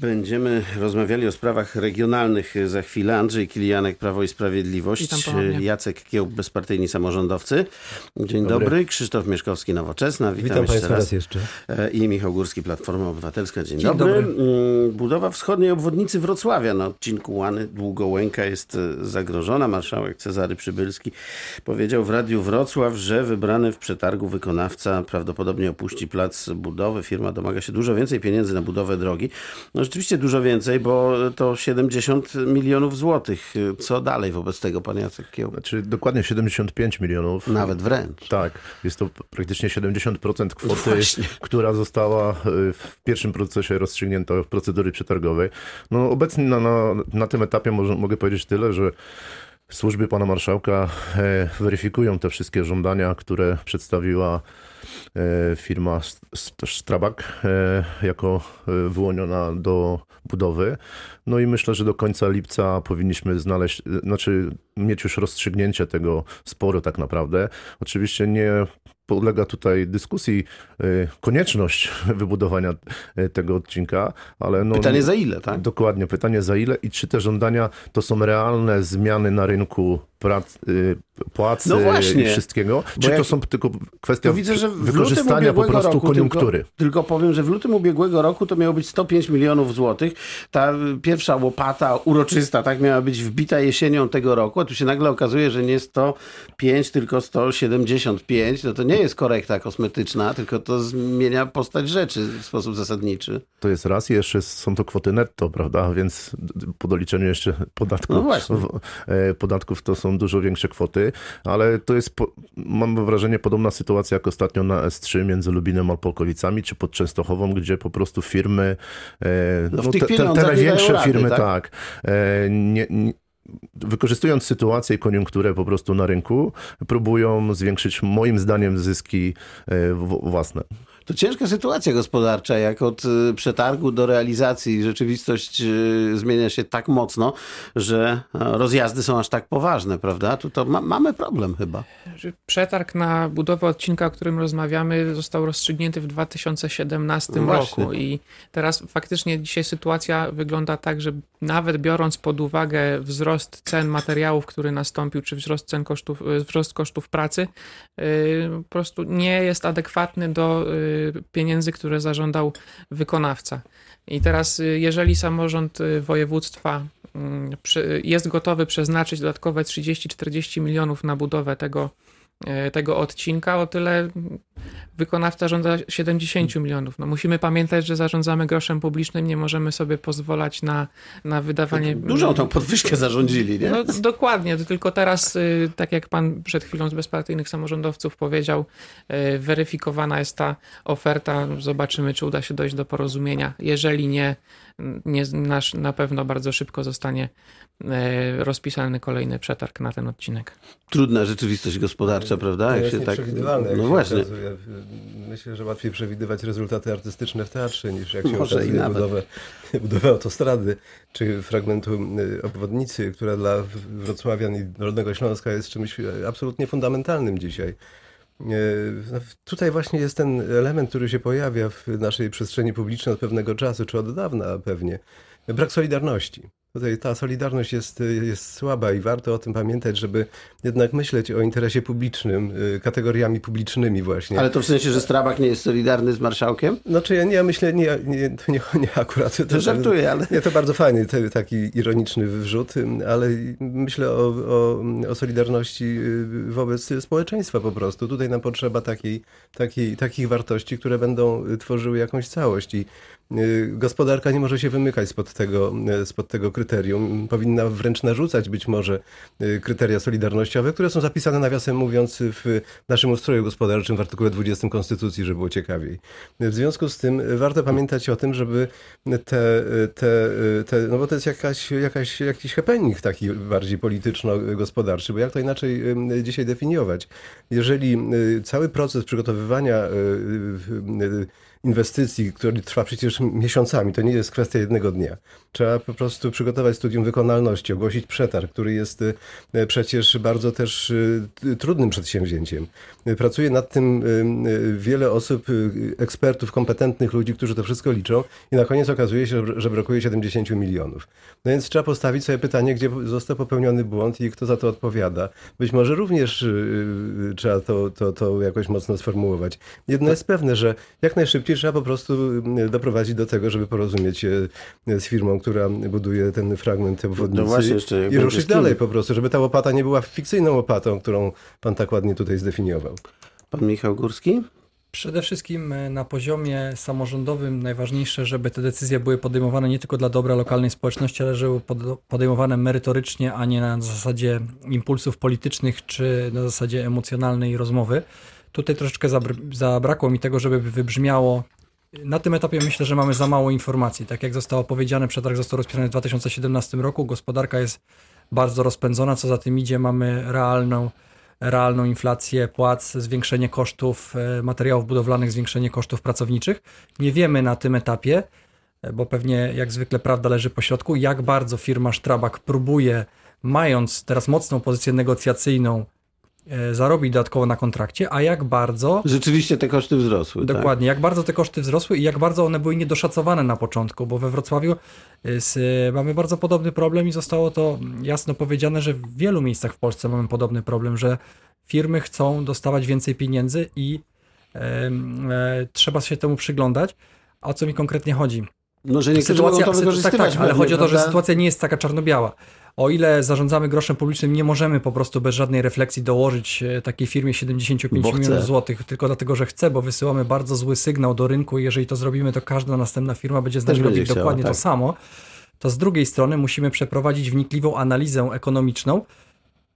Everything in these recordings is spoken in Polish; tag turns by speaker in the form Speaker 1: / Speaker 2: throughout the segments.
Speaker 1: Będziemy rozmawiali o sprawach regionalnych za chwilę. Andrzej Kilianek, Prawo i Sprawiedliwość. Jacek Kieł, bezpartyjni samorządowcy. Dzień
Speaker 2: Dobry.
Speaker 1: dobry. Krzysztof Mieszkowski, Nowoczesna. Witam,
Speaker 2: Witam
Speaker 1: jeszcze
Speaker 2: Państwa
Speaker 1: raz.
Speaker 2: raz jeszcze.
Speaker 1: E, I Michał Górski, Platforma Obywatelska. Dzień,
Speaker 3: Dzień
Speaker 1: dobry.
Speaker 3: dobry.
Speaker 1: Mm, Budowa wschodniej obwodnicy Wrocławia na odcinku Łany Długołęka jest e, zagrożona. Marszałek Cezary Przybylski powiedział w Radiu Wrocław, że wybrany w przetargu wykonawca prawdopodobnie opuści plac budowy. Firma domaga się dużo więcej pieniędzy na budowę drogi. No rzeczywiście dużo więcej, bo to 70 milionów złotych. Co dalej wobec tego, pan Jacek Kieł?
Speaker 2: Znaczy dokładnie 75 milionów.
Speaker 1: Nawet wręcz.
Speaker 2: Tak, jest to praktycznie 70% kwoty,
Speaker 1: Właśnie.
Speaker 2: która została y, w pierwszym procesie rozstrzygnięta w procedury przetargowej. No obecnie na, na, na tym etapie może, mogę powiedzieć tyle, że służby pana marszałka e, weryfikują te wszystkie żądania, które przedstawiła firma St- St- Strabag e, jako e, wyłoniona do budowy. No i myślę, że do końca lipca powinniśmy znaleźć, e, znaczy mieć już rozstrzygnięcie tego sporu tak naprawdę. Oczywiście nie podlega tutaj dyskusji e, konieczność wybudowania e, tego odcinka, ale no...
Speaker 1: Pytanie za ile, tak?
Speaker 2: Dokładnie, pytanie za ile i czy te żądania to są realne zmiany na rynku prac, y, płacy
Speaker 1: No właśnie.
Speaker 2: i wszystkiego, czy to są tylko kwestia
Speaker 1: widzę, że
Speaker 2: wykorzystania po prostu
Speaker 1: roku,
Speaker 2: koniunktury.
Speaker 1: Tylko, tylko powiem, że w lutym ubiegłego roku to miało być 105 milionów złotych. Ta pierwsza łopata uroczysta tak miała być wbita jesienią tego roku, a tu się nagle okazuje, że nie 105, tylko 175. No to nie jest korekta kosmetyczna, tylko to zmienia postać rzeczy w sposób zasadniczy.
Speaker 2: To jest raz i jeszcze są to kwoty netto, prawda? Więc po doliczeniu jeszcze podatków,
Speaker 1: No
Speaker 2: e, podatków to są dużo większe kwoty, ale to jest, mam wrażenie, podobna sytuacja jak ostatnio na S3 między Lubinem a Polkowicami, czy pod Częstochową, gdzie po prostu firmy, e,
Speaker 1: No
Speaker 2: no, te, te, te największe
Speaker 1: rady,
Speaker 2: firmy,
Speaker 1: tak?
Speaker 2: tak, e, nie, nie, wykorzystując sytuację i koniunkturę po prostu na rynku, próbują zwiększyć moim zdaniem zyski e, własne.
Speaker 1: To ciężka sytuacja gospodarcza, jak od y, przetargu do realizacji rzeczywistość y, zmienia się tak mocno, że e, rozjazdy są aż tak poważne, prawda? Tu to ma, mamy problem chyba.
Speaker 3: Przetarg na budowę odcinka, o którym rozmawiamy, został rozstrzygnięty w 2017
Speaker 1: No
Speaker 3: roku i teraz faktycznie dzisiaj sytuacja wygląda tak, że nawet biorąc pod uwagę wzrost cen materiałów, który nastąpił, czy wzrost cen kosztów, wzrost kosztów pracy, y, po prostu nie jest adekwatny do pieniędzy, które zażądał wykonawca. I teraz, y, jeżeli samorząd y, województwa mm, jest gotowy przeznaczyć dodatkowe 30-40 milionów na budowę tego, tego odcinka, o tyle wykonawca żąda 70 milionów. No musimy pamiętać, że zarządzamy groszem publicznym, nie możemy sobie pozwalać na, na wydawanie...
Speaker 1: Dużą tą podwyżkę zarządzili, nie?
Speaker 3: No, dokładnie, tylko teraz, y, tak jak pan przed chwilą z bezpartyjnych samorządowców powiedział, y, weryfikowana jest ta oferta. Zobaczymy, czy uda się dojść do porozumienia. Jeżeli nie, nie nasz, na pewno bardzo szybko zostanie y, rozpisany kolejny przetarg na ten odcinek.
Speaker 1: Trudna rzeczywistość gospodarcza, prawda?
Speaker 4: To
Speaker 1: Jak
Speaker 4: jest
Speaker 1: się tak...
Speaker 4: jak
Speaker 1: No
Speaker 4: się
Speaker 1: właśnie.
Speaker 4: okazuje. Myślę, że łatwiej przewidywać rezultaty artystyczne w teatrze, niż jak się
Speaker 1: Może i
Speaker 4: okazuje
Speaker 1: nawet.
Speaker 4: budowę, budowę autostrady, czy fragmentu y, obwodnicy, która dla Wrocławian i Dolnego Śląska jest czymś y, absolutnie fundamentalnym dzisiaj. Y, no, Tutaj właśnie jest ten element, który się pojawia w naszej przestrzeni publicznej od pewnego czasu, czy od dawna pewnie. Brak solidarności. Tutaj ta solidarność jest, jest słaba i warto o tym pamiętać, żeby jednak myśleć o interesie publicznym, y, kategoriami publicznymi właśnie.
Speaker 1: Ale to w sensie, że Strabak nie jest solidarny z marszałkiem?
Speaker 4: Znaczy ja, nie, ja myślę, nie, nie, to nie, nie akurat.
Speaker 1: To żartuję, ale...
Speaker 4: Nie, to bardzo fajny te, taki ironiczny wrzut, ale myślę o, o, o solidarności y, wobec społeczeństwa po prostu. Tutaj nam potrzeba takiej, takiej, takich wartości, które będą tworzyły jakąś całość i y, gospodarka nie może się wymykać spod tego, y, spod tego kryterium. Powinna wręcz narzucać być może y, kryteria solidarnościowe, które są zapisane nawiasem mówiąc w naszym ustroju gospodarczym w artykule 20 Konstytucji, żeby było ciekawiej. W związku z tym warto pamiętać o tym, żeby te, te, te no bo to jest jakaś, jakaś, jakiś happening taki bardziej polityczno-gospodarczy, bo jak to inaczej y, dzisiaj definiować? Jeżeli y, cały proces przygotowywania y, y, inwestycji, który trwa przecież miesiącami, to nie jest kwestia jednego dnia. Trzeba po prostu przygotować studium wykonalności, ogłosić przetarg, który jest e, przecież bardzo też e, trudnym przedsięwzięciem. Pracuje nad tym wiele osób, ekspertów, kompetentnych ludzi, którzy to wszystko liczą i na koniec okazuje się, że brakuje 70 milionów. No więc trzeba postawić sobie pytanie, gdzie został popełniony błąd i kto za to odpowiada. Być może również trzeba to, to, to jakoś mocno sformułować. Jedno jest pewne, że jak najszybciej trzeba po prostu doprowadzić do tego, żeby porozumieć się z firmą, która buduje ten fragment obwodnicy
Speaker 1: No właśnie, jeszcze
Speaker 4: i ruszyć dalej po prostu, żeby ta łopata nie była fikcyjną łopatą, którą pan tak ładnie tutaj zdefiniował.
Speaker 1: Pan Michał Górski?
Speaker 5: Przede wszystkim e, na poziomie samorządowym najważniejsze, żeby te decyzje były podejmowane nie tylko dla dobra lokalnej społeczności, ale żeby pod- podejmowane merytorycznie, a nie na zasadzie impulsów politycznych czy na zasadzie emocjonalnej rozmowy. Tutaj troszeczkę zabr- zabrakło mi tego, żeby wybrzmiało. Na tym etapie myślę, że mamy za mało informacji. Tak jak zostało powiedziane, przetarg został rozpisany w 2017 roku. Gospodarka jest bardzo rozpędzona. Co za tym idzie, mamy realną realną inflację płac, zwiększenie kosztów e, materiałów budowlanych, zwiększenie kosztów pracowniczych. Nie wiemy na tym etapie, e, bo pewnie jak zwykle prawda leży po środku, jak bardzo firma Strabag próbuje, mając teraz mocną pozycję negocjacyjną, zarobić dodatkowo na kontrakcie, a jak bardzo
Speaker 1: Rzeczywiście te koszty wzrosły. tak?
Speaker 5: Dokładnie. Jak bardzo te koszty wzrosły i jak bardzo one były niedoszacowane na początku, bo we Wrocławiu y, z, mamy bardzo podobny problem i zostało to jasno powiedziane, że w wielu miejscach w Polsce mamy podobny problem, że firmy chcą dostawać więcej pieniędzy i em, e, trzeba się temu przyglądać. A o co mi konkretnie chodzi?
Speaker 1: No, że niektórzy mogą to
Speaker 5: tak,
Speaker 1: wykorzystywać.
Speaker 5: tak, ale chodzi o to, że sytuacja nie jest taka czarno-biała. O ile zarządzamy groszem publicznym, nie możemy po prostu bez żadnej refleksji dołożyć e, takiej firmie 75
Speaker 1: Bo chce.
Speaker 5: milionów złotych, tylko dlatego, że chce, bo wysyłamy bardzo zły sygnał do rynku i jeżeli to zrobimy, to każda następna firma będzie z nami robić
Speaker 1: chciała,
Speaker 5: dokładnie
Speaker 1: tak.
Speaker 5: to samo. To z drugiej strony musimy przeprowadzić wnikliwą analizę ekonomiczną,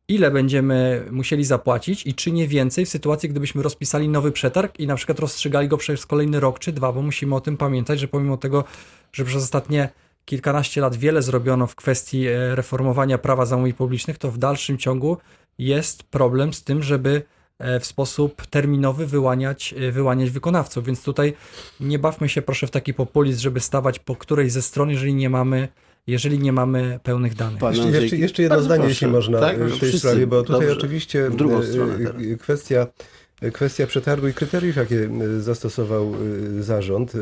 Speaker 5: ile będziemy musieli zapłacić i czy nie więcej w sytuacji, gdybyśmy rozpisali nowy przetarg i na przykład rozstrzygali go przez kolejny rok czy dwa, bo musimy o tym pamiętać, że pomimo tego, że przez ostatnie kilkanaście lat wiele zrobiono w kwestii e, reformowania prawa zamówień publicznych, to w dalszym ciągu jest problem z tym, żeby e, w sposób terminowy wyłaniać, e, wyłaniać wykonawców. Więc tutaj nie bawmy się proszę w taki populizm, żeby stawać po którejś ze stron, jeżeli nie mamy, jeżeli nie mamy pełnych danych.
Speaker 1: Pan
Speaker 4: Jeszcze, jeszcze, jeszcze jedno
Speaker 1: Bardzo
Speaker 4: zdanie,
Speaker 1: proszę.
Speaker 4: jeśli można
Speaker 1: Tak,
Speaker 4: w tej
Speaker 1: wszyscy.
Speaker 4: sprawie, bo tutaj
Speaker 1: Dobrze.
Speaker 4: oczywiście
Speaker 1: W drugą stronę teraz.
Speaker 4: kwestia, kwestia przetargu i kryteriów, jakie zastosował zarząd.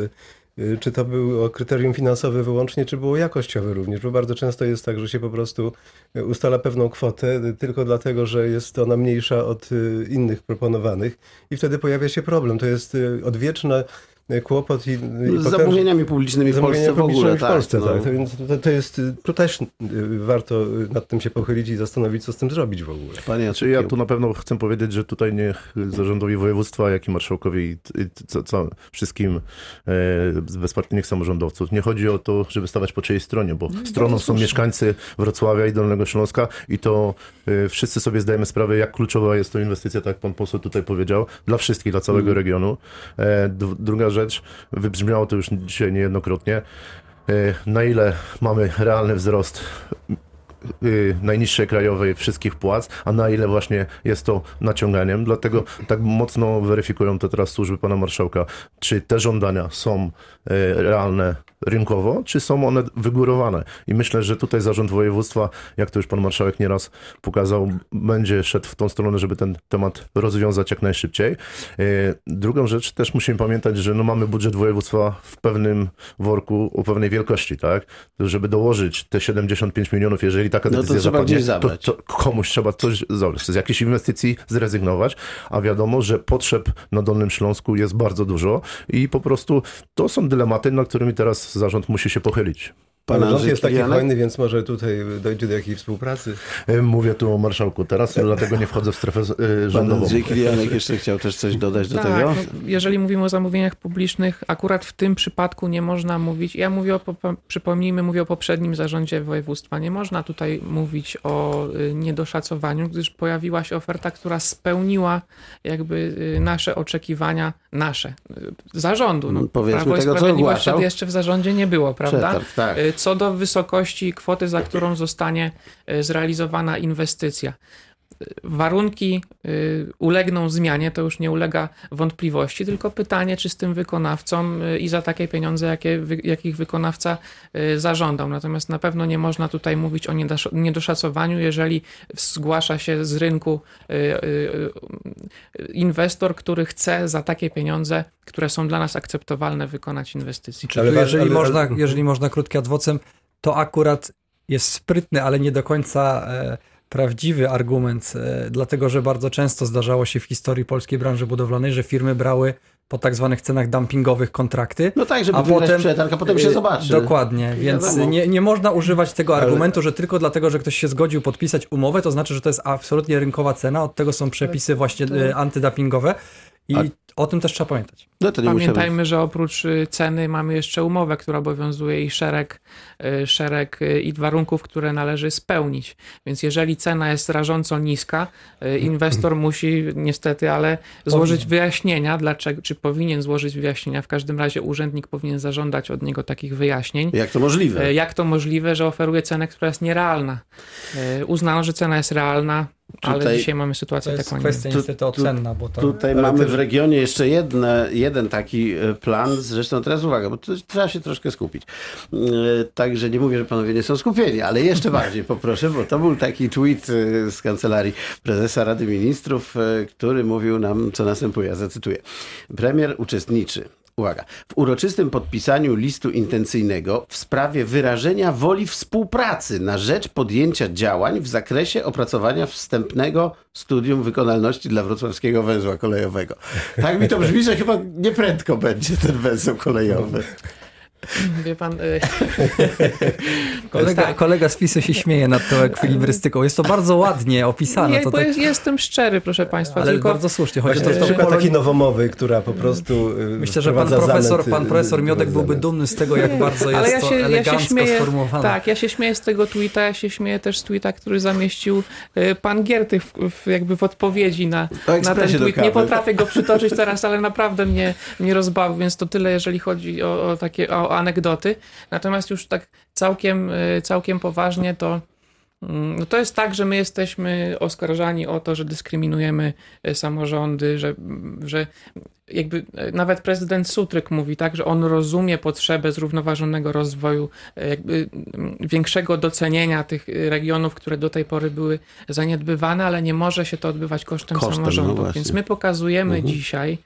Speaker 4: E, Czy to było kryterium finansowe wyłącznie, czy było jakościowe również? Bo bardzo często jest tak, że się po prostu ustala pewną kwotę e, tylko dlatego, że jest ona mniejsza od innych proponowanych i wtedy pojawia się problem. To jest odwieczny e, kłopot i, i
Speaker 1: Z
Speaker 4: potężny-
Speaker 1: zamówieniami publicznymi w Polsce w ogóle.
Speaker 4: publicznymi w
Speaker 1: tak,
Speaker 4: Polsce,
Speaker 1: no.
Speaker 4: tak. To, więc to, to jest, to też y, warto y, nad tym się pochylić i zastanowić, co z tym zrobić w ogóle.
Speaker 1: Panie
Speaker 2: Znaczy ja tu na pewno chcę powiedzieć, że tutaj niech zarządowi województwa, jak i marszałkowi i, i co, co, wszystkim e, bezpartyjnych samorządowców. Nie chodzi o to, żeby stawać po czyjej stronie, bo stroną są mieszkańcy Wrocławia i Dolnego Śląska i to e, wszyscy sobie zdajemy sprawę, jak kluczowa jest to inwestycja, tak jak pan poseł tutaj powiedział, dla wszystkich, dla całego regionu. E, druga rzecz, wybrzmiało to już dzisiaj niejednokrotnie, e, na ile mamy realny wzrost y, najniższej krajowej wszystkich płac, a na ile właśnie jest to naciąganiem. Dlatego tak mocno weryfikują to teraz służby pana marszałka, czy te żądania są y, realne rynkowo, czy są one wygórowane. I myślę, że tutaj zarząd województwa, jak to już pan marszałek nieraz pokazał, będzie szedł w tą stronę, żeby ten temat rozwiązać jak najszybciej. Y, Drugą rzecz też musimy pamiętać, że no mamy budżet województwa w pewnym worku o pewnej wielkości, tak? Żeby dołożyć te 75 milionów, jeżeli taka
Speaker 1: No to
Speaker 2: decyzja zapadnie, to, to komuś trzeba coś zabrać, z jakiejś inwestycji zrezygnować, a wiadomo, że potrzeb na Dolnym Śląsku jest bardzo dużo i po prostu to są dylematy, nad którymi teraz zarząd musi się pochylić.
Speaker 1: Pan
Speaker 4: rząd
Speaker 1: Andrzej
Speaker 4: jest taki hojny, więc może tutaj dojdzie do jakiejś współpracy.
Speaker 2: E, Mówię tu o marszałku teraz, dlatego nie wchodzę w strefę e,
Speaker 1: Pan
Speaker 2: rządową.
Speaker 1: Andrzej Kilianek jeszcze chciał też coś dodać do
Speaker 3: tak,
Speaker 1: tego.
Speaker 3: no, jeżeli mówimy o zamówieniach publicznych, akurat w tym przypadku nie można mówić, ja mówię o, przypomnijmy, mówię o poprzednim zarządzie województwa, nie można tutaj mówić o y, niedoszacowaniu, gdyż pojawiła się oferta, która spełniła jakby y, nasze oczekiwania, nasze, y, zarządu. No,
Speaker 1: powiedzmy
Speaker 3: Prawo i
Speaker 1: tego, co
Speaker 3: Sprawiedliwość wtedy jeszcze w zarządzie nie było, prawda?
Speaker 1: Przetarg, tak.
Speaker 3: Co do wysokości kwoty, za którą zostanie y, zrealizowana inwestycja. Warunki y, ulegną zmianie, to już nie ulega wątpliwości, tylko pytanie, czy z tym wykonawcą y, i za takie pieniądze, jakie, jakich wykonawca y, zażądał. Natomiast na pewno nie można tutaj mówić o niedosza- niedoszacowaniu, jeżeli zgłasza się z rynku inwestor, który chce za takie pieniądze, które są dla nas akceptowalne, wykonać inwestycję.
Speaker 5: Czy
Speaker 4: Ale
Speaker 5: jeżeli,
Speaker 4: ale-
Speaker 5: można,
Speaker 4: ale-
Speaker 5: jeżeli można krótkie adwocem, to akurat jest sprytny, ale nie do końca e, prawdziwy argument, e, dlatego że bardzo często zdarzało się w historii polskiej branży budowlanej, że firmy brały po tak zwanych cenach dumpingowych kontrakty.
Speaker 1: No tak, żeby
Speaker 5: A potem-
Speaker 1: przetarg, a potem się
Speaker 5: Y,
Speaker 1: zobaczy.
Speaker 5: Dokładnie, więc nie, nie można używać tego
Speaker 4: Ale-
Speaker 5: argumentu, że tylko dlatego, że ktoś się zgodził podpisać umowę, to znaczy, że to jest absolutnie rynkowa cena, od tego są przepisy właśnie y, antydumpingowe i
Speaker 1: A-
Speaker 5: o tym też trzeba pamiętać.
Speaker 1: No to nie musimy.
Speaker 3: Pamiętajmy, że oprócz y, ceny mamy jeszcze umowę, która obowiązuje i szereg, y, szereg y, i warunków, które należy spełnić. Więc jeżeli cena jest rażąco niska, inwestor musi niestety, ale złożyć
Speaker 5: Powinien.
Speaker 3: wyjaśnienia, dlaczego, czy powinien złożyć wyjaśnienia. W każdym razie urzędnik powinien zażądać od niego takich wyjaśnień.
Speaker 1: Jak to możliwe?
Speaker 3: Jak to możliwe, że oferuje cenę, która jest nierealna? Uznano, że cena jest realna, ale
Speaker 1: Tutaj-
Speaker 3: dzisiaj mamy
Speaker 5: To
Speaker 3: sytuację
Speaker 5: jest
Speaker 3: taką. a nie.
Speaker 5: kwestia
Speaker 1: Tu-
Speaker 5: niestety ocenna, bo to...
Speaker 1: Tutaj
Speaker 4: Ale
Speaker 1: mamy
Speaker 4: też-
Speaker 1: w regionie jeszcze jedne, jeden taki e, plan, zresztą teraz uwaga, bo trzeba się troszkę skupić. E, Także nie mówię, że panowie nie są skupieni, ale jeszcze bardziej poproszę, bo to był taki tweet e, z kancelarii prezesa Rady Ministrów, który mówił nam, co następuje. Ja zacytuję. Premier uczestniczy. Uwaga. W uroczystym podpisaniu listu intencyjnego w sprawie wyrażenia woli współpracy na rzecz podjęcia działań w zakresie opracowania wstępnego studium wykonalności dla wrocławskiego węzła kolejowego. Tak mi to brzmi, że chyba nieprędko będzie ten węzeł kolejowy.
Speaker 3: Wie pan, e,
Speaker 5: Kolega,
Speaker 3: tak.
Speaker 5: kolega z PiSu się śmieje nad tą ekwilibrystyką. Jest to bardzo ładnie opisane.
Speaker 3: nie,
Speaker 5: to
Speaker 3: bo
Speaker 5: tak,
Speaker 3: jest, jestem szczery, proszę państwa,
Speaker 5: ale
Speaker 3: tylko
Speaker 5: bardzo słusznie. Chodzi o
Speaker 4: Właśnie
Speaker 5: to,
Speaker 4: jest przykład taki nowomowy, która po prostu y,
Speaker 5: Myślę, że pan
Speaker 4: wprowadza
Speaker 5: profesor,
Speaker 4: zamęt,
Speaker 5: pan
Speaker 4: y,
Speaker 5: profesor Miodek byłby dumny z tego, jak bardzo jest
Speaker 3: Ale ja
Speaker 5: to
Speaker 3: się, ja się
Speaker 5: elegancko
Speaker 3: śmieję,
Speaker 5: sformułowane.
Speaker 3: tak, ja się śmieję z tego tweeta, ja się śmieję też z tweeta, który zamieścił e, pan Giertych w, w, jakby w odpowiedzi na, na
Speaker 1: ekspresie
Speaker 3: ten tweet. Nie potrafię go przytoczyć teraz, ale naprawdę mnie, mnie rozbawił, więc to tyle, jeżeli chodzi o, o takie o anegdoty. Natomiast już tak całkiem, e, całkiem poważnie to mm, no to jest tak, że my jesteśmy oskarżani o to, że dyskryminujemy e, samorządy, że, że jakby e, nawet prezydent Sutryk mówi tak, że on rozumie potrzebę zrównoważonego rozwoju, e, jakby większego docenienia tych e, regionów, które do tej pory były zaniedbywane, ale nie może się to odbywać kosztem,
Speaker 1: Kosztem, no
Speaker 3: samorządów.
Speaker 1: właśnie.
Speaker 3: Więc my pokazujemy
Speaker 1: Mhm.
Speaker 3: dzisiaj,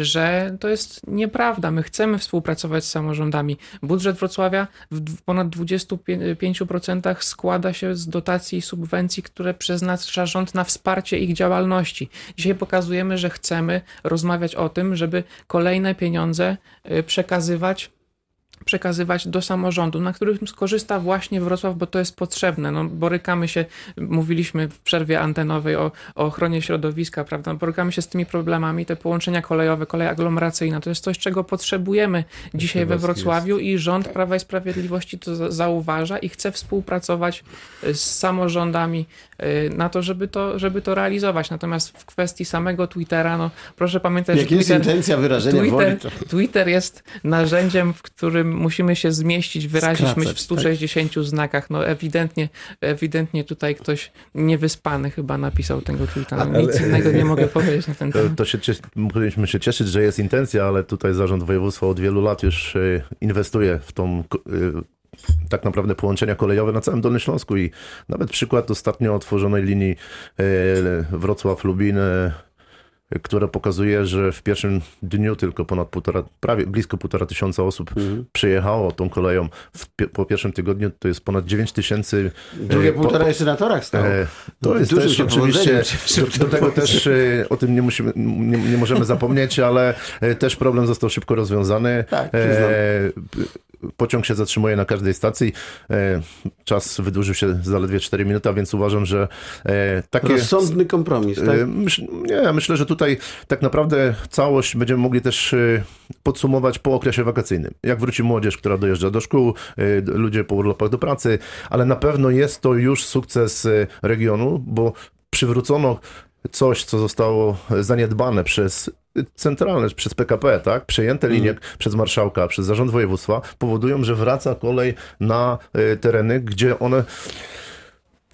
Speaker 3: że to jest nieprawda. My chcemy współpracować z samorządami. Budżet Wrocławia w ponad 25% składa się z dotacji i subwencji, które przeznacza rząd na wsparcie ich działalności. Dzisiaj pokazujemy, że chcemy rozmawiać o tym, żeby kolejne pieniądze y, przekazywać przekazywać do samorządu, na którym skorzysta właśnie Wrocław, bo to jest potrzebne. No, borykamy się, mówiliśmy w przerwie antenowej o, o ochronie środowiska, prawda? Borykamy się z tymi problemami, te połączenia kolejowe, kolej aglomeracyjna, to jest coś, czego potrzebujemy dzisiaj we
Speaker 4: Wrocław
Speaker 3: Wrocławiu i rząd Prawa i Sprawiedliwości to za- zauważa i chce współpracować y, z samorządami y, na to, żeby to, żeby to realizować. Natomiast w kwestii samego Twittera, no proszę pamiętać,
Speaker 1: Jak
Speaker 3: że
Speaker 1: jest
Speaker 3: Twitter,
Speaker 1: intencja wyrażenia woli,
Speaker 3: Twitter,
Speaker 1: to
Speaker 3: Twitter jest narzędziem, w którym musimy się zmieścić, wyrazić
Speaker 1: Skracać,
Speaker 3: myśl w 160 znakach. No ewidentnie, ewidentnie tutaj ktoś niewyspany chyba napisał tego tweeta. No,
Speaker 4: Ale-
Speaker 3: Nic innego nie mogę powiedzieć na ten
Speaker 2: To,
Speaker 3: temat.
Speaker 2: to się, cies- powinniśmy się cieszyć, że jest intencja, ale tutaj zarząd województwa od wielu lat już e, inwestuje w tą e, tak naprawdę połączenia kolejowe na całym Dolnym Śląsku i nawet przykład ostatnio otworzonej linii e, Wrocław-Lubin, e, która pokazuje, że w pierwszym dniu tylko ponad półtora, prawie blisko półtora tysiąca osób
Speaker 1: Mhm.
Speaker 2: przyjechało tą koleją. W, po pierwszym tygodniu to jest ponad 9 tysięcy.
Speaker 1: drugie
Speaker 2: e, po-
Speaker 1: półtora jeszcze na torach stało.
Speaker 2: E, To jest
Speaker 1: Dużym
Speaker 2: też oczywiście, do, do tego też e, o tym nie, musimy, nie, nie możemy zapomnieć, ale też problem został szybko rozwiązany.
Speaker 1: Tak.
Speaker 2: E, Pociąg się zatrzymuje na każdej stacji. E, Czas wydłużył się zaledwie 4 minuty, a więc uważam, że e, takie...
Speaker 1: Rozsądny kompromis, tak?
Speaker 2: E, Myśl, nie, myślę, że tutaj tak naprawdę całość będziemy mogli też podsumować po okresie wakacyjnym. Jak wróci młodzież, która dojeżdża do szkół, ludzie po urlopach do pracy, ale na pewno jest to już sukces regionu, bo przywrócono coś, co zostało zaniedbane przez centralne, przez PKP, tak? Przejęte linie przez marszałka, przez zarząd województwa powodują, że wraca kolej na e, tereny, gdzie one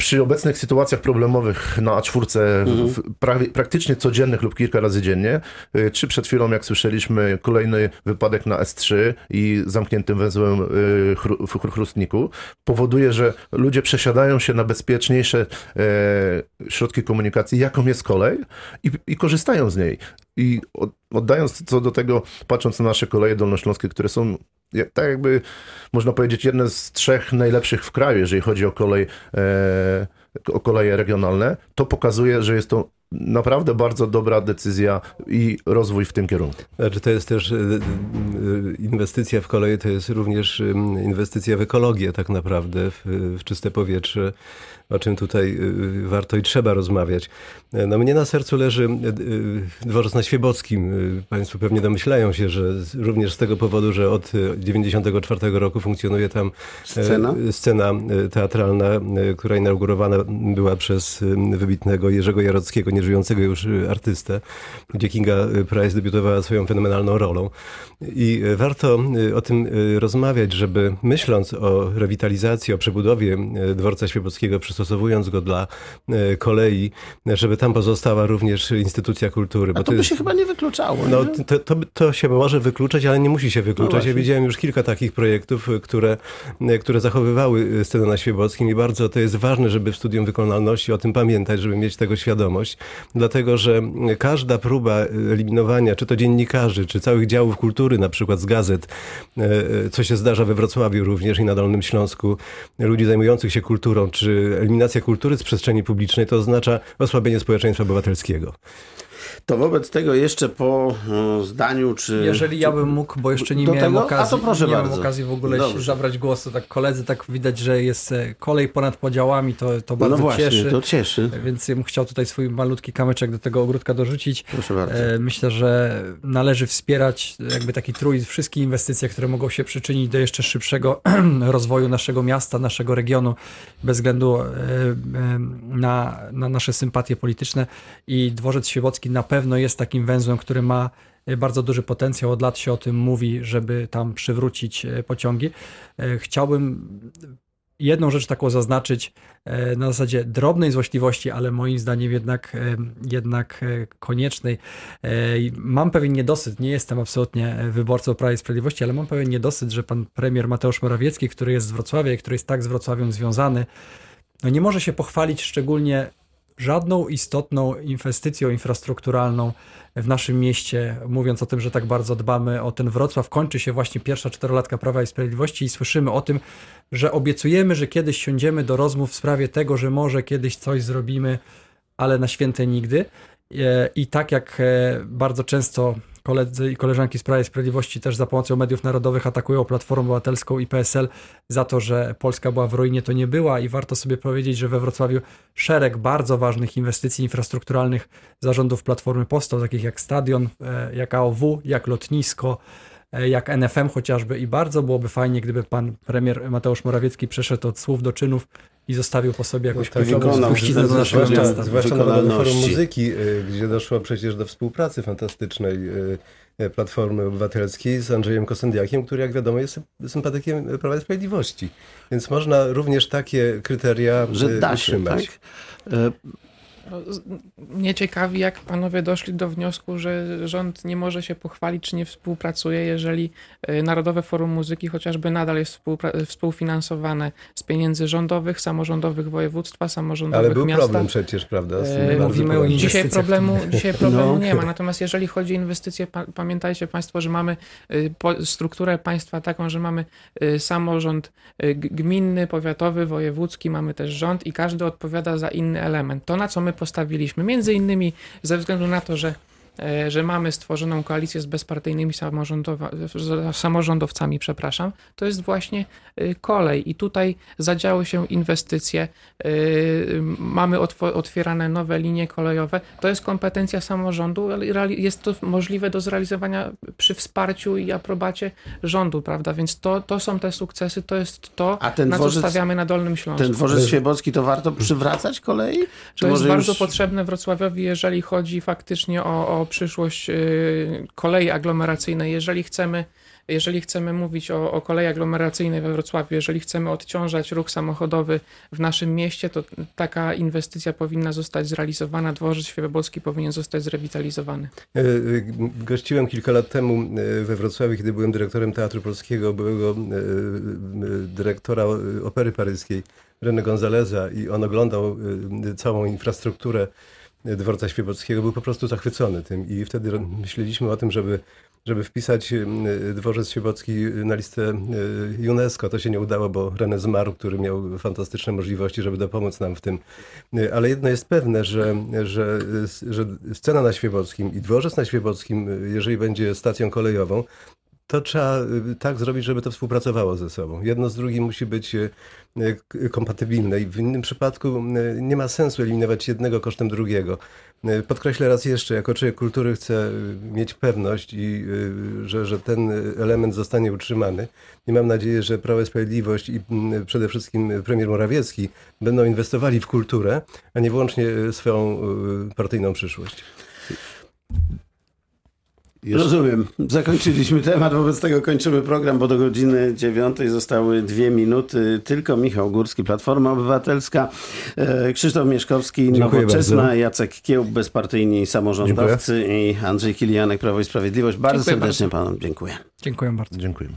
Speaker 2: przy obecnych sytuacjach problemowych na A4 w prawie, praktycznie codziennych lub kilka razy dziennie, y, czy przed chwilą, jak słyszeliśmy, kolejny wypadek na S3 i zamkniętym węzłem y, chru- w chrustniku, powoduje, że ludzie przesiadają się na bezpieczniejsze e, środki komunikacji, jaką jest kolej i, i korzystają z niej. I od- oddając co do tego, patrząc na nasze koleje dolnośląskie, które są tak jakby można powiedzieć jedne z trzech najlepszych w kraju, jeżeli chodzi o kolej, e, o koleje regionalne, to pokazuje, że jest to naprawdę bardzo dobra decyzja i rozwój w tym kierunku.
Speaker 4: Znaczy to jest też y, y, inwestycja w koleje, to jest również inwestycja w ekologię tak naprawdę, w, w czyste powietrze, o czym tutaj y, warto i trzeba rozmawiać. No mnie na sercu leży y, y, dworzec na Świebockim. Y, Państwo pewnie domyślają się, że również z tego powodu, że od 1994 roku funkcjonuje tam e,
Speaker 1: Scena?
Speaker 4: scena e, teatralna, e, która inaugurowana była przez e, wybitnego Jerzego Jarockiego, nieżyjącego już e, artystę, gdzie Kinga e, Price debiutowała swoją fenomenalną rolą. I e, warto e, o tym e, rozmawiać, żeby myśląc o rewitalizacji, o przebudowie e, dworca świebockiego, przystosowując go dla e, kolei, żeby tam pozostała również instytucja kultury.
Speaker 1: A to by się chyba nie wykluczało.
Speaker 4: No,
Speaker 1: nie?
Speaker 4: to, to, to się może wykluczać, ale nie musi się
Speaker 1: No
Speaker 4: wykluczać. ja
Speaker 1: właśnie.
Speaker 4: widziałem już kilka takich projektów, y, które, y, które zachowywały scenę na Świebockim i bardzo to jest ważne, żeby w studium wykonalności o tym pamiętać, żeby mieć tego świadomość, dlatego że każda próba eliminowania, czy to dziennikarzy, czy całych działów kultury, na przykład z gazet, co się zdarza we Wrocławiu również i na Dolnym Śląsku, ludzi zajmujących się kulturą, czy eliminacja kultury z przestrzeni publicznej, to oznacza osłabienie społeczeństwa obywatelskiego.
Speaker 1: To wobec tego jeszcze po e, zdaniu, czy...
Speaker 5: Jeżeli ja bym mógł, bo jeszcze nie miałem
Speaker 1: tego? A
Speaker 5: okazji,
Speaker 1: to proszę
Speaker 5: nie miałem okazji w ogóle
Speaker 1: Dobrze.
Speaker 5: zabrać głosu, tak koledzy, tak widać, że jest e, kolej ponad podziałami, to, to
Speaker 1: No
Speaker 5: bardzo
Speaker 1: właśnie,
Speaker 5: cieszy.
Speaker 1: to cieszy.
Speaker 5: Więc ja bym chciał tutaj swój malutki kamyczek do tego ogródka dorzucić.
Speaker 1: Proszę bardzo.
Speaker 5: E, Myślę, że należy wspierać jakby taki trój, wszystkie inwestycje, które mogą się przyczynić do jeszcze szybszego rozwoju naszego miasta, naszego regionu, bez względu e, na, na nasze sympatie polityczne. I dworzec Świebocki na pewno jest takim węzłem, który ma e, bardzo duży potencjał. Od lat się o tym mówi, żeby tam przywrócić e, pociągi. E, Chciałbym jedną rzecz taką zaznaczyć na zasadzie drobnej złośliwości, ale moim zdaniem jednak, jednak koniecznej. Mam pewien niedosyt, nie jestem absolutnie wyborcą Prawa i Sprawiedliwości, ale mam pewien niedosyt, że pan premier Mateusz Morawiecki, który jest z Wrocławia i który jest tak z Wrocławiem związany, no nie może się pochwalić szczególnie żadną istotną inwestycją infrastrukturalną w naszym mieście, mówiąc o tym, że tak bardzo dbamy o ten Wrocław. Kończy się właśnie pierwsza czterolatka Prawa i Sprawiedliwości i słyszymy o tym, że obiecujemy, że kiedyś siądziemy do rozmów w sprawie tego, że może kiedyś coś zrobimy, ale na święte nigdy. E, I tak jak e, bardzo często koledzy i koleżanki z Prawa i Sprawiedliwości też za pomocą mediów narodowych atakują Platformę Obywatelską i PSL za to, że Polska była w ruinie, to nie była. I warto sobie powiedzieć, że we Wrocławiu szereg bardzo ważnych inwestycji infrastrukturalnych zarządów Platformy powstał, takich jak stadion, e, jak AOW, jak lotnisko, e, jak NFM chociażby. I bardzo byłoby fajnie, gdyby pan premier Mateusz Morawiecki przeszedł od słów do czynów i zostawił po sobie jakąś
Speaker 4: tak,
Speaker 5: kluczową
Speaker 1: wykonał
Speaker 5: spuściznę do
Speaker 1: zwłaszcza-
Speaker 5: naszego
Speaker 4: Zwłaszcza,
Speaker 5: miasta.
Speaker 4: zwłaszcza na Narodowym Forum. Muzyki, y, gdzie doszło przecież do współpracy fantastycznej y, Platformy Obywatelskiej z Andrzejem Kosendiakiem, który jak wiadomo jest sympatykiem Prawa i Sprawiedliwości. Więc można również takie kryteria
Speaker 1: Że
Speaker 4: y,
Speaker 1: da się,
Speaker 4: utrzymać.
Speaker 1: tak?
Speaker 3: Mnie ciekawi, jak panowie doszli do wniosku, że rząd nie może się pochwalić, czy nie współpracuje, jeżeli e, Narodowe Forum Muzyki chociażby nadal jest współfinansowane z pieniędzy rządowych, samorządowych województwa, samorządowych
Speaker 4: Ale był
Speaker 3: miasta.
Speaker 4: problem przecież, prawda?
Speaker 3: E,
Speaker 5: mówimy o.
Speaker 3: Dzisiaj
Speaker 5: inwestycjach
Speaker 3: problemu, dzisiaj problemu
Speaker 1: No.
Speaker 3: nie ma. Natomiast jeżeli chodzi o inwestycje, pa, pamiętajcie Państwo, że mamy y, strukturę państwa taką, że mamy y, samorząd y, gminny, powiatowy, wojewódzki, mamy też rząd i każdy odpowiada za inny element. To, na co my postawiliśmy, między innymi ze względu na to, że że mamy stworzoną koalicję z bezpartyjnymi samorządowcami, przepraszam, to jest właśnie y, kolej. I tutaj zadziały się inwestycje, y, mamy otwierane nowe linie kolejowe, to jest kompetencja samorządu, ale jest to możliwe do zrealizowania przy wsparciu i aprobacie rządu, prawda, więc to, to są te sukcesy, to jest to,
Speaker 1: A ten
Speaker 3: na
Speaker 1: dworzec-
Speaker 3: co stawiamy na Dolnym Śląsku.
Speaker 1: ten dworzec świebocki to warto przywracać kolei? Czy
Speaker 3: To jest bardzo
Speaker 1: już-
Speaker 3: potrzebne Wrocławiowi, jeżeli chodzi faktycznie o, o przyszłość y, kolei aglomeracyjnej. Jeżeli chcemy jeżeli chcemy mówić o, o kolei aglomeracyjnej we Wrocławiu, jeżeli chcemy odciążać ruch samochodowy w naszym mieście, to taka inwestycja powinna zostać zrealizowana. Dworzec Świebobolski powinien zostać zrewitalizowany.
Speaker 4: E, e, Gościłem kilka lat temu e, we Wrocławiu, kiedy byłem dyrektorem Teatru Polskiego, byłego dyrektora Opery Paryskiej, René Gonzaleza i on oglądał całą infrastrukturę dworca Świebockiego, był po prostu zachwycony tym i wtedy myśleliśmy o tym, żeby, żeby wpisać e, dworzec Świebocki na listę e, UNESCO. To się nie udało, bo René zmarł, który miał fantastyczne możliwości, żeby dopomóc nam w tym. E, Ale jedno jest pewne, że, że, że scena na Świebockim i dworzec na Świebockim, e, jeżeli będzie stacją kolejową, to trzeba y, tak zrobić, żeby to współpracowało ze sobą. Jedno z drugim musi być y, y, kompatybilne i w innym przypadku nie ma sensu eliminować jednego kosztem drugiego. Podkreślę raz jeszcze, jako człowiek kultury chcę mieć pewność, i, że, że ten element zostanie utrzymany. I mam nadzieję, że Prawo i Sprawiedliwość i mm, przede wszystkim premier Morawiecki będą inwestowali w kulturę, a nie wyłącznie swoją partyjną przyszłość.
Speaker 2: Jeszcze-
Speaker 1: Rozumiem. Zakończyliśmy temat, wobec tego kończymy program, bo do godziny dziewiątej zostały dwie minuty. Tylko Michał Górski, Platforma Obywatelska, e, Krzysztof Mieszkowski,
Speaker 4: Dziękuję
Speaker 1: Nowoczesna,
Speaker 4: bardzo.
Speaker 1: Jacek Kiełb, bezpartyjni samorządowcy i Andrzej Kilianek, Prawo i Sprawiedliwość. Bardzo
Speaker 3: Dziękuję
Speaker 1: serdecznie panom dziękuję.
Speaker 5: Dziękuję bardzo.
Speaker 2: Dziękuję.